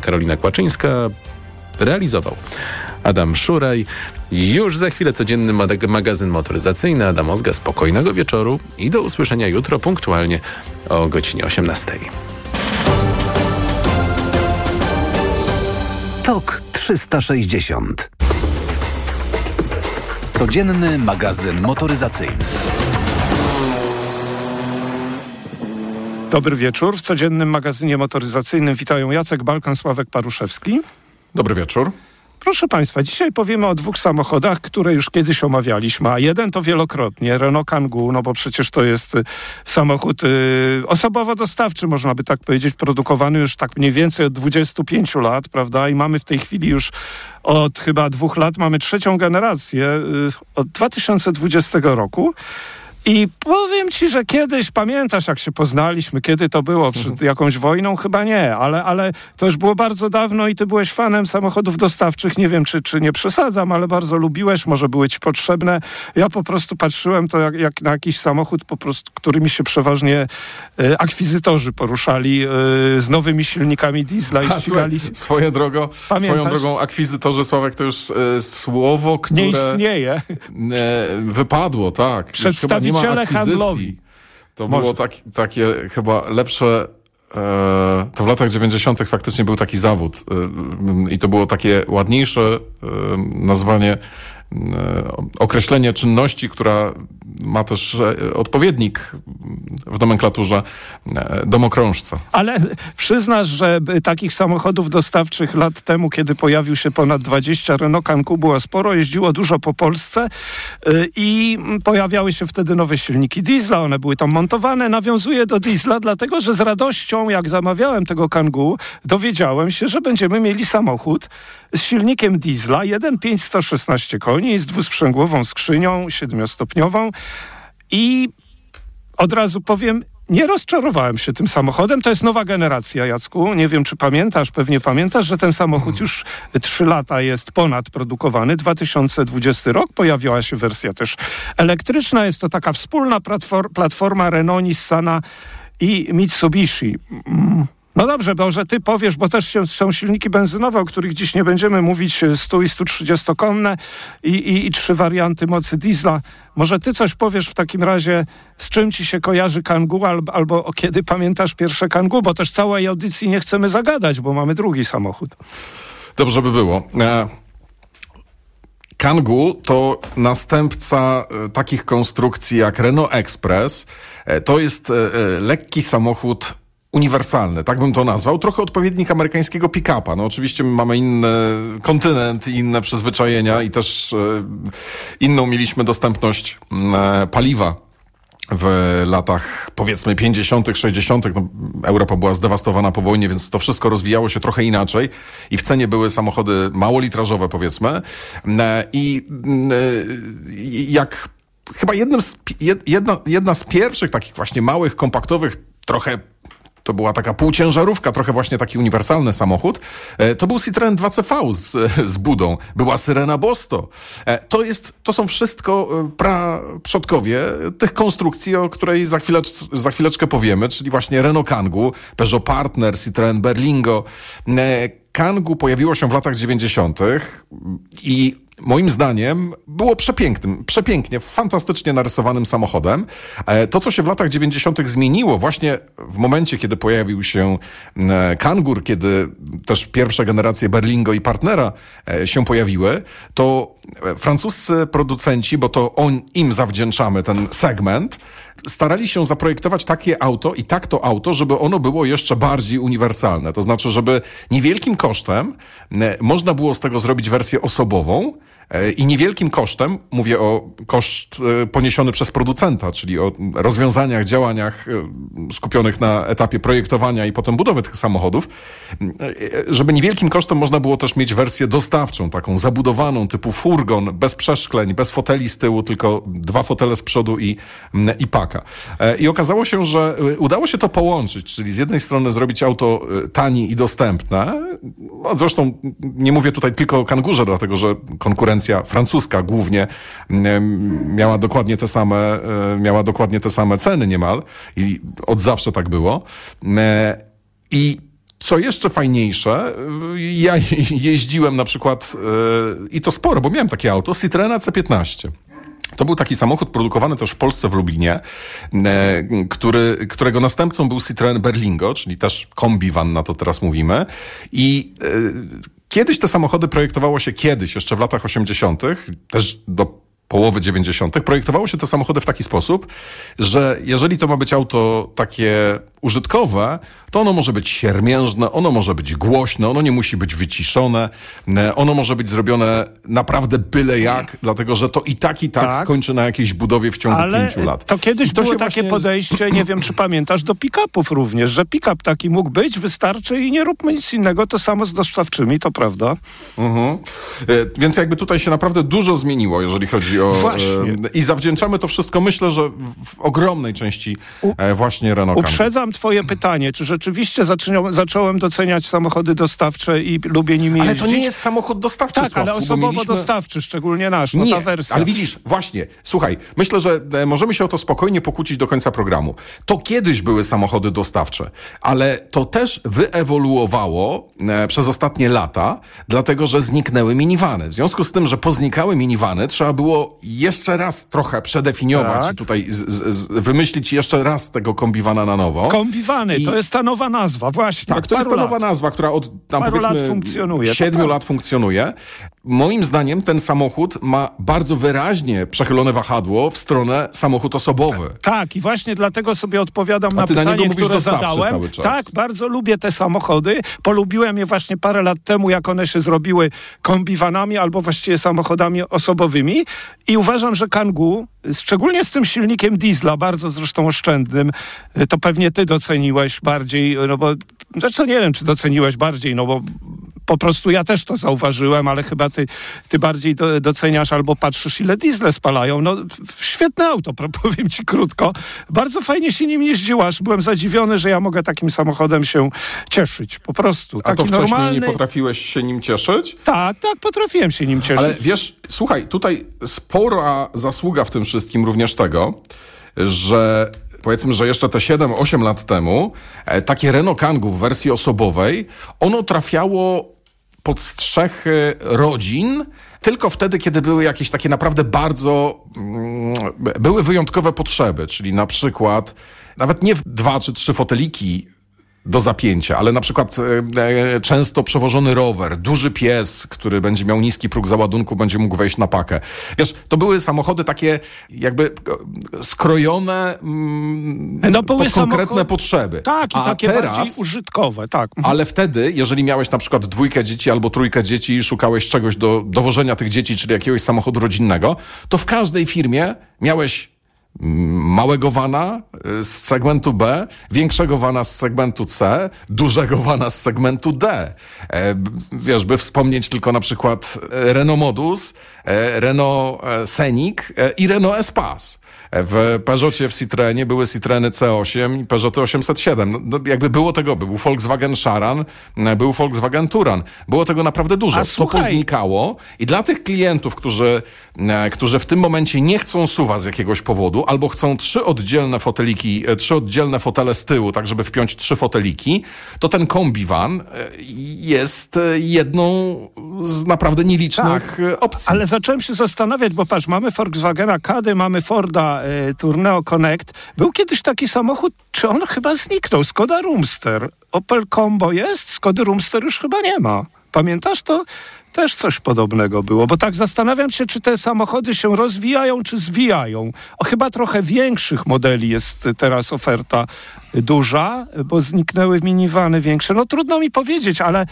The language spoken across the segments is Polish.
Karolina Kłaczyńska, realizował Adam Szuraj. Już za chwilę codzienny magazyn motoryzacyjny. Adam Ozga, spokojnego wieczoru i do usłyszenia jutro punktualnie o godzinie 18. TOK 360 Codzienny magazyn motoryzacyjny. Dobry wieczór. W codziennym magazynie motoryzacyjnym witają Jacek Balkan, Sławek Paruszewski. Dobry wieczór. Proszę Państwa, dzisiaj powiemy o dwóch samochodach, które już kiedyś omawialiśmy, a jeden to wielokrotnie, Renault Kangoo, no bo przecież to jest y, samochód y, osobowo-dostawczy, można by tak powiedzieć, produkowany już tak mniej więcej od 25 lat, prawda, i mamy w tej chwili już od chyba dwóch lat, mamy trzecią generację y, od 2020 roku. I powiem ci, że kiedyś, pamiętasz jak się poznaliśmy, kiedy to było, przed mhm. jakąś wojną? Chyba nie, ale, ale to już było bardzo dawno i ty byłeś fanem samochodów dostawczych. Nie wiem, czy, czy nie przesadzam, ale bardzo lubiłeś, może były ci potrzebne. Ja po prostu patrzyłem to jak, jak na jakiś samochód, po prostu, którymi się przeważnie e, akwizytorzy poruszali e, z nowymi silnikami diesla i A, ścigali... Swoje drogo, swoją drogą akwizytorzy, Sławek, to już e, słowo, które... Nie istnieje. Wypadło, tak. Przedstawi przedstawiciele handlowi. To Może. było tak, takie chyba lepsze e, to w latach 90. faktycznie był taki zawód e, i to było takie ładniejsze e, nazwanie określenie czynności, która ma też e, odpowiednik w nomenklaturze e, domokrążca. Ale przyznasz, że takich samochodów dostawczych lat temu, kiedy pojawił się ponad 20 Renault Kangoo było sporo, jeździło dużo po Polsce e, i pojawiały się wtedy nowe silniki diesla, one były tam montowane. Nawiązuję do diesla, dlatego że z radością, jak zamawiałem tego Kangoo, dowiedziałem się, że będziemy mieli samochód z silnikiem diesla 1.5 koni z dwusprzęgłową skrzynią siedmiostopniową i od razu powiem, nie rozczarowałem się tym samochodem. To jest nowa generacja, Jacku. Nie wiem, czy pamiętasz, pewnie pamiętasz, że ten samochód już trzy lata jest ponad produkowany. 2020 rok pojawiła się wersja też elektryczna. Jest to taka wspólna platforma Renault, Nissana i Mitsubishi. No dobrze, może ty powiesz, bo też są silniki benzynowe, o których dziś nie będziemy mówić, 100 i 130 konne i, i, i trzy warianty mocy diesla. Może ty coś powiesz w takim razie, z czym ci się kojarzy Kangoo albo, albo kiedy pamiętasz pierwsze Kangoo, bo też całej audycji nie chcemy zagadać, bo mamy drugi samochód. Dobrze by było. E Kangoo to następca e, takich konstrukcji jak Renault Express. E, to jest e, lekki samochód uniwersalny, tak bym to nazwał, trochę odpowiednik amerykańskiego pick-upa. No oczywiście my mamy inny kontynent inne przyzwyczajenia i też e, inną mieliśmy dostępność e, paliwa w latach powiedzmy 50., 60. No, Europa była zdewastowana po wojnie, więc to wszystko rozwijało się trochę inaczej i w cenie były samochody małolitrażowe powiedzmy e, i jak chyba jednym z, jedna, jedna z pierwszych takich właśnie małych, kompaktowych, trochę to była taka półciężarówka, trochę właśnie taki uniwersalny samochód. E, to był Citroen 2CV z, z budą. Była Syrena Bosto. E, to, jest, to są wszystko e, praprzodkowie tych konstrukcji, o której za, chwilecz, za chwileczkę powiemy, czyli właśnie Renault Kangoo, Peugeot Partner, Citroen Berlingo. Kangoo pojawiło się w latach 90. i moim zdaniem było przepięknym, przepięknie, fantastycznie narysowanym samochodem. E, to, co się w latach 90. zmieniło, właśnie w momencie, kiedy pojawił się e, Kangur, kiedy też pierwsze generacje Berlingo i Partnera e, się pojawiły, to francuscy producenci, bo to on, im zawdzięczamy ten segment, starali się zaprojektować takie auto i tak to auto, żeby ono było jeszcze bardziej uniwersalne. To znaczy, żeby niewielkim kosztem można było z tego zrobić wersję osobową, I niewielkim kosztem, mówię o koszt e, poniesiony przez producenta, czyli o rozwiązaniach, działaniach e, skupionych na etapie projektowania i potem budowy tych samochodów, żeby niewielkim kosztem można było też mieć wersję dostawczą, taką zabudowaną, typu furgon, bez przeszkleń, bez foteli z tyłu, tylko dwa fotele z przodu i, i paka. I okazało się, że udało się to połączyć, czyli z jednej strony zrobić auto tanie i dostępne, no zresztą nie mówię tutaj tylko o kangurze, dlatego że konkurencja konkurencja francuska głównie miała dokładnie te same, e, miała dokładnie te same ceny niemal i od zawsze tak było. E, I Co jeszcze fajniejsze, y, ja jeździłem na przykład i to sporo, bo miałem takie auto, Citroena C15. To był taki samochód produkowany też w Polsce, w Lublinie, e, który, którego następcą był Citroen Berlingo, czyli też kombiwan, na to teraz mówimy. I e, kiedyś te samochody projektowało się kiedyś, jeszcze w latach 80., też do połowy 90., projektowało się te samochody w taki sposób, że jeżeli to ma być auto takie użytkowe, to ono może być siermiężne, ono może być głośne, ono nie musi być wyciszone, e, ono może być zrobione naprawdę byle jak, dlatego że to i tak, i tak, tak. skończy na jakiejś budowie w ciągu Ale pięciu lat. to kiedyś to było takie podejście, nie wiem czy pamiętasz, do pick-upów również, że pick-up taki mógł być, wystarczy i nie róbmy nic innego, to samo z dostawczymi, to prawda. Mhm. E, więc jakby tutaj się naprawdę dużo zmieniło, jeżeli chodzi o... Właśnie. E, I zawdzięczamy to wszystko, myślę, że w ogromnej części właśnie Renault Uprzedzam twoje pytanie, czy rzeczywiście zacząłem, zacząłem doceniać samochody dostawcze i lubię nimi ale jeździć? Ale to nie jest samochód dostawczy, Tak, Sławku, ale osobowo mieliśmy... dostawczy, szczególnie nasz, no nie, ta wersja. ale widzisz, właśnie, słuchaj, myślę, że e, możemy się o to spokojnie pokłócić do końca programu. To kiedyś były samochody dostawcze, ale to też wyewoluowało e, przez ostatnie lata, dlatego, że zniknęły minivany. W związku z tym, że poznikały minivany, trzeba było jeszcze raz trochę przedefiniować Tak. tutaj z, z, z, wymyślić jeszcze raz tego kombiwana na nowo. Kombiwany, I- to jest ta nowa nazwa, właśnie. Tak, to jest ta nowa lat. nazwa, która od tam Paru powiedzmy lat funkcjonuje, siedmiu prawda. lat funkcjonuje. Moim zdaniem ten samochód ma bardzo wyraźnie przechylone wahadło w stronę samochód osobowy. Tak, i właśnie dlatego sobie odpowiadam na ty na pytanie, niego mówisz które zadałem. cały czas. Tak, bardzo lubię te samochody. Polubiłem je właśnie parę lat temu, jak one się zrobiły kombiwanami albo właściwie samochodami osobowymi. I uważam, że Kangoo, szczególnie z tym silnikiem diesla, bardzo zresztą oszczędnym, to pewnie ty doceniłeś bardziej, no bo zresztą nie wiem, czy doceniłeś bardziej, no bo po prostu ja też to zauważyłem, ale chyba ty, ty bardziej do, doceniasz albo patrzysz, ile diesle spalają. No, świetne auto, powiem ci krótko. Bardzo fajnie się nim jeździło, aż byłem zadziwiony, że ja mogę takim samochodem się cieszyć. Po prostu. A to wcześniej normalny... nie potrafiłeś się nim cieszyć? Tak, tak, potrafiłem się nim cieszyć. Ale wiesz, słuchaj, tutaj spora zasługa w tym wszystkim również tego, że powiedzmy, że jeszcze te 7-8 lat temu e, takie Renault Kangoo w wersji osobowej, ono trafiało pod strzechy rodzin tylko wtedy, kiedy były jakieś takie naprawdę bardzo mm, były wyjątkowe potrzeby, czyli na przykład nawet nie dwa czy trzy foteliki do zapięcia, ale na przykład e, e, często przewożony rower, duży pies, który będzie miał niski próg załadunku, będzie mógł wejść na pakę. Wiesz, to były samochody takie jakby e, skrojone mm, No, pod konkretne samochody- potrzeby. tak, i A takie teraz, bardziej użytkowe, tak. ale wtedy, jeżeli miałeś na przykład dwójkę dzieci albo trójkę dzieci i szukałeś czegoś do dowożenia tych dzieci, czyli jakiegoś samochodu rodzinnego, to w każdej firmie miałeś małego vana y, z segmentu B, większego vana z segmentu C, dużego vana z segmentu D. E, wiesz, by wspomnieć tylko na przykład e, Renault Modus, e, Renault e, Scenic i Renault Espace. W Peugeotie, w Citroenie były Citroeny C8 i Peugeoty 807. No, no, jakby było tego, był Volkswagen Charan, e, był Volkswagen Touran. Było tego naprawdę dużo. A to poznikało i dla tych klientów, którzy, e, którzy w tym momencie nie chcą suwa z jakiegoś powodu, albo chcą trzy oddzielne foteliki, e, trzy oddzielne fotele z tyłu, tak żeby wpiąć trzy foteliki, to ten kombiwan jest jedną z naprawdę nielicznych e, opcji. Ale zacząłem się zastanawiać, bo patrz, mamy Volkswagena Kady, mamy Forda e, Tourneo Connect. Był kiedyś taki samochód, czy on chyba zniknął? Skoda Roomster. Opel Combo jest, Skody Roomster już chyba nie ma. Pamiętasz to? Też coś podobnego było, bo tak zastanawiam się, czy te samochody się rozwijają, czy zwijają. O, chyba trochę większych modeli jest teraz oferta duża, bo zniknęły minivany większe. No trudno mi powiedzieć, ale,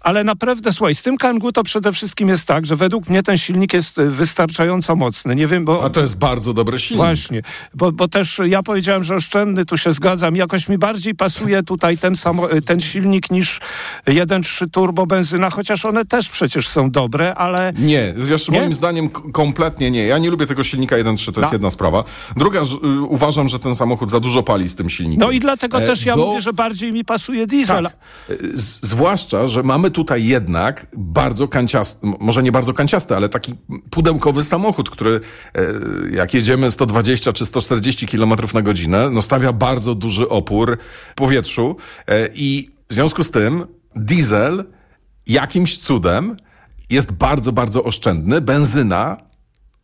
ale naprawdę, słuchaj, z tym Kangoo to przede wszystkim jest tak, że według mnie ten silnik jest y, wystarczająco mocny. Nie wiem, bo... A to jest bardzo dobry silnik. Właśnie, bo, bo też ja powiedziałem, że oszczędny, tu się zgadzam. Jakoś mi bardziej pasuje tutaj ten, samo, ten silnik niż 1.3 turbo benzyna, chociaż one też przecież są dobre, ale Nie, Nie? moim zdaniem kompletnie nie. Ja nie lubię tego silnika 1.3, to jest No. jedna sprawa. Druga, że, y, uważam, że ten samochód za dużo pali z tym silnikiem. no i dlatego E, też ja do- mówię, że bardziej mi pasuje diesel. Tak. Y, Z, zwłaszcza, że mamy tutaj jednak bardzo kanciasty, może nie bardzo kanciasty, ale taki pudełkowy samochód, który e, jak jedziemy 120 czy 140 km na godzinę, no stawia bardzo duży opór powietrzu e, i W związku z tym diesel jakimś cudem jest bardzo, bardzo oszczędny. Benzyna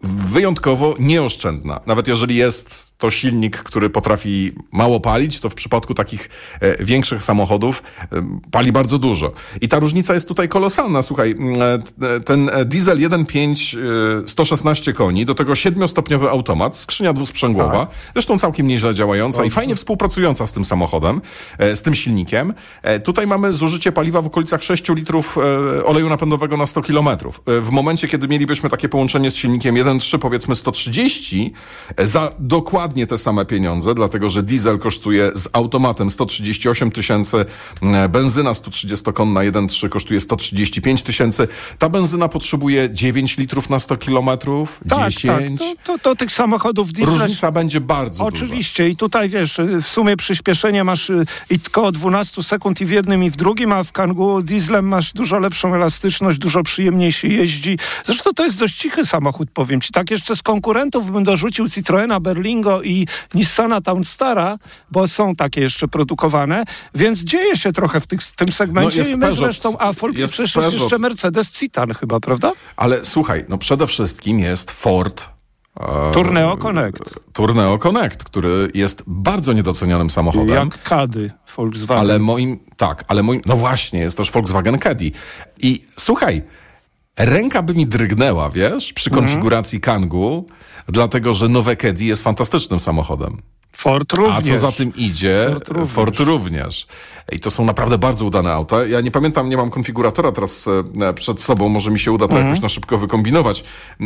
wyjątkowo nieoszczędna. Nawet jeżeli jest to silnik, który potrafi mało palić, to w przypadku takich e, większych samochodów e, pali bardzo dużo. I ta różnica jest tutaj kolosalna. Słuchaj, e, ten diesel 1.5 116 koni, do tego 7-stopniowy automat, skrzynia dwusprzęgłowa, tak. zresztą całkiem nieźle działająca Dobrze. i fajnie współpracująca z tym samochodem, z tym silnikiem. Tutaj mamy zużycie paliwa w okolicach 6 litrów oleju napędowego na 100 kilometrów. W momencie, kiedy mielibyśmy takie połączenie z silnikiem 1.3, powiedzmy 130, za dokładnie te same pieniądze, dlatego że diesel kosztuje z automatem 138 tysięcy, e, benzyna 130-konna 1.3 kosztuje 135 tysięcy. Ta benzyna potrzebuje 9 litrów na 100 kilometrów, tak, 10. Tak, to, to, to, tych samochodów diesla... Różnica będzie bardzo Oczywiście duża. i tutaj wiesz, w sumie przyspieszenie masz y, i około 12 sekund i w jednym i w drugim, a w Kangu dieslem masz dużo lepszą elastyczność, dużo przyjemniej się jeździ. Zresztą to jest dość cichy samochód, powiem ci. Tak jeszcze z konkurentów bym dorzucił Citroena Berlingo i Nissana Townstara, bo są takie jeszcze produkowane, więc dzieje się trochę w tych, tym segmencie no i my Peugeot, zresztą, a folk, jest przecież jest jeszcze Mercedes Citan chyba, prawda? Ale słuchaj, no przede wszystkim jest Ford e, Tourneo Connect. Tourneo Connect, który jest bardzo niedocenionym samochodem. Jak Kady Volkswagen. Ale moim, tak, ale moim, no właśnie, jest też Volkswagen Caddy. I słuchaj, ręka by mi drgnęła, wiesz, przy konfiguracji Kangu, dlatego że nowe Caddy jest fantastycznym samochodem. Ford również. A co za tym idzie, Ford również. Ford również. I to są naprawdę bardzo udane auta. Ja nie pamiętam, nie mam konfiguratora teraz e, przed sobą, może mi się uda to mhm. jakoś na szybko wykombinować.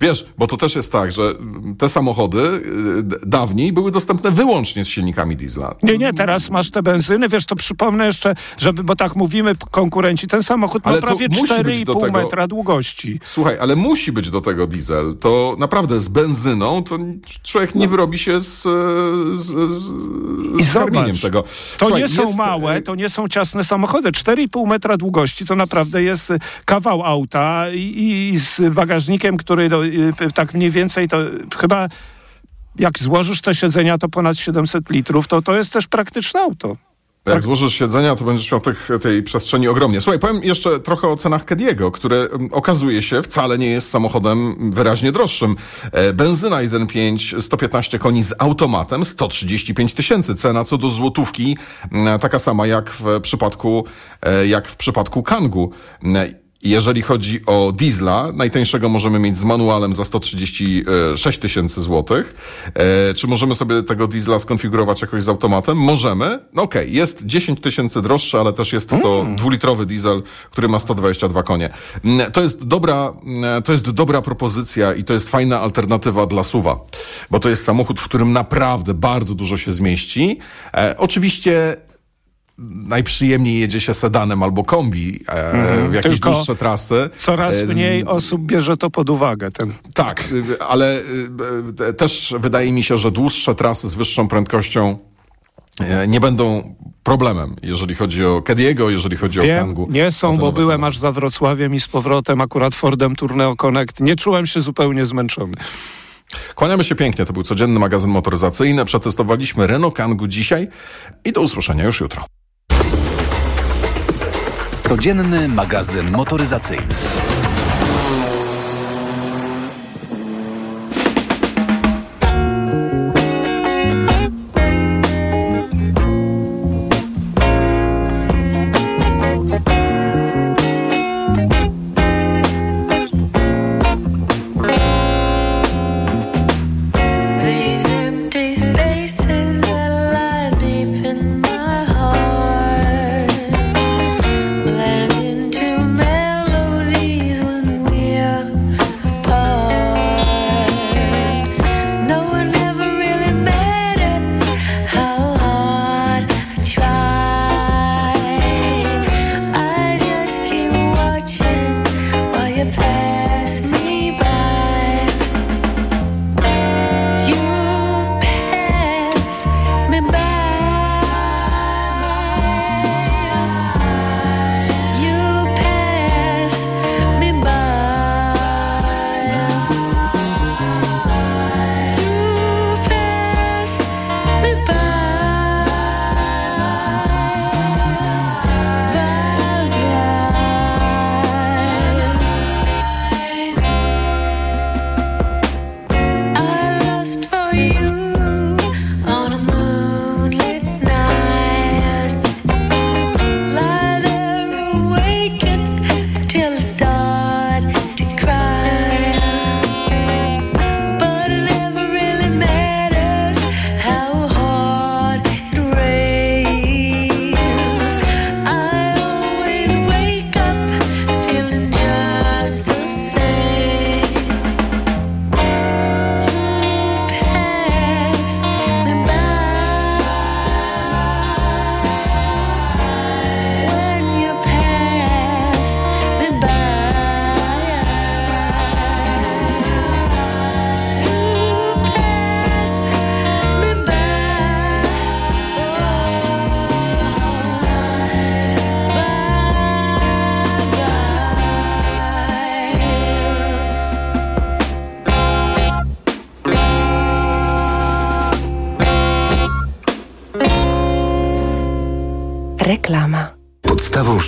Wiesz, bo to też jest tak, że te samochody e, dawniej były dostępne wyłącznie z silnikami diesla. Nie, nie, teraz masz te benzyny, wiesz, to przypomnę jeszcze, żeby, bo tak mówimy konkurenci, ten samochód ale ma prawie 4,5 tego... metra długości. Słuchaj, ale musi być do tego diesel. To naprawdę z benzyną to człowiek nie no. wyrobi się z, z, z, z tego. To Słuchaj, nie są jest... małe małe, to nie są ciasne samochody. 4,5 metra długości to naprawdę jest kawał auta i, i z bagażnikiem, który no, tak mniej więcej to chyba jak złożysz te siedzenia, to ponad 700 litrów, to to jest też praktyczne auto. Jak tak. złożysz siedzenia, to będziesz miał tych, tej przestrzeni ogromnie. Słuchaj, powiem jeszcze trochę o cenach Kediego, które mm, okazuje się wcale nie jest samochodem wyraźnie droższym. E, benzyna 1.5, 115 koni z automatem, 135 tysięcy. Cena co do złotówki taka sama jak w przypadku, e, jak w przypadku Kangu. Jeżeli chodzi o diesla, najtańszego możemy mieć z manualem za 136 tysięcy złotych. E, czy możemy sobie tego diesla skonfigurować jakoś z automatem? Możemy. No okej, okay. jest 10 tysięcy droższy, ale też jest to mm. dwulitrowy diesel, który ma 122 konie. Mm, to jest dobra, mm, to jest dobra propozycja i to jest fajna alternatywa dla suwa, bo to jest samochód, w którym naprawdę bardzo dużo się zmieści. E, oczywiście najprzyjemniej jedzie się sedanem albo kombi e, mm, w jakieś Tylko dłuższe trasy. Coraz e, mniej osób bierze to pod uwagę. Ten... Tak, ale e, też wydaje mi się, że dłuższe trasy z wyższą prędkością e, nie będą problemem, jeżeli chodzi o Kediego, jeżeli chodzi Wiem, o Kangu. Nie są, bo byłem aż za Wrocławiem i z powrotem akurat Fordem Tourneo Connect. Nie czułem się zupełnie zmęczony. Kłaniamy się pięknie. To był codzienny magazyn motoryzacyjny. Przetestowaliśmy Renault Kangu dzisiaj i do usłyszenia już jutro. Codzienny magazyn motoryzacyjny. feels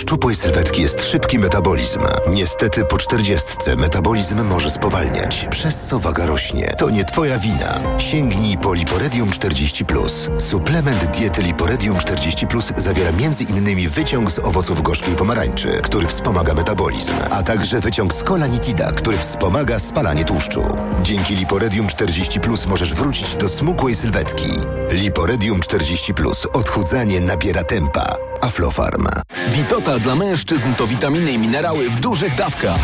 szczupłej sylwetki jest szybki metabolizm. Niestety po czterdziestce metabolizm może spowalniać, przez co waga rośnie. To nie twoja wina. Sięgnij po Liporedium 40+. Suplement diety Liporedium 40+, zawiera m.in. wyciąg z owoców gorzkiej pomarańczy, który wspomaga metabolizm, a także wyciąg z kolanitida, który wspomaga spalanie tłuszczu. Dzięki Liporedium 40+, możesz wrócić do smukłej sylwetki. Liporedium 40+. Odchudzanie nabiera tempa. Aflofarm. Witotal dla mężczyzn to witaminy i minerały w dużych dawkach.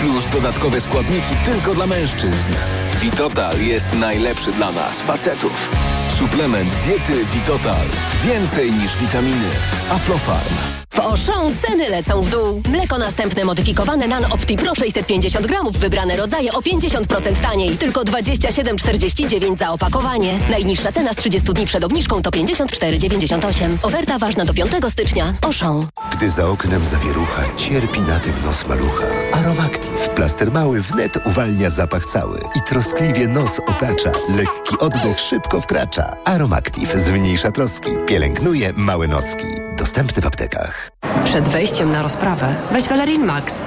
Plus dodatkowe składniki tylko dla mężczyzn. Witotal jest najlepszy dla nas, facetów. Suplement diety Witotal. Więcej niż witaminy. Aflofarm. W Auchan ceny lecą w dół. Mleko następne modyfikowane Nan Opti Pro 650 gramów, wybrane rodzaje o 50% taniej. Tylko 27,49 za opakowanie. Najniższa cena z 30 dni przed obniżką to 54,98. Oferta ważna do 5 stycznia. Auchan. Gdy za oknem zawierucha, cierpi na tym nos malucha. Aromactive, plaster mały wnet uwalnia zapach cały i troskliwie nos otacza. Lekki oddech szybko wkracza. Aromactive zmniejsza troski, pielęgnuje małe noski. Dostępny w aptekach. Przed wejściem na rozprawę weź Valerin Max,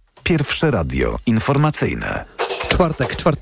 Pierwsze radio informacyjne. Czwartek, 4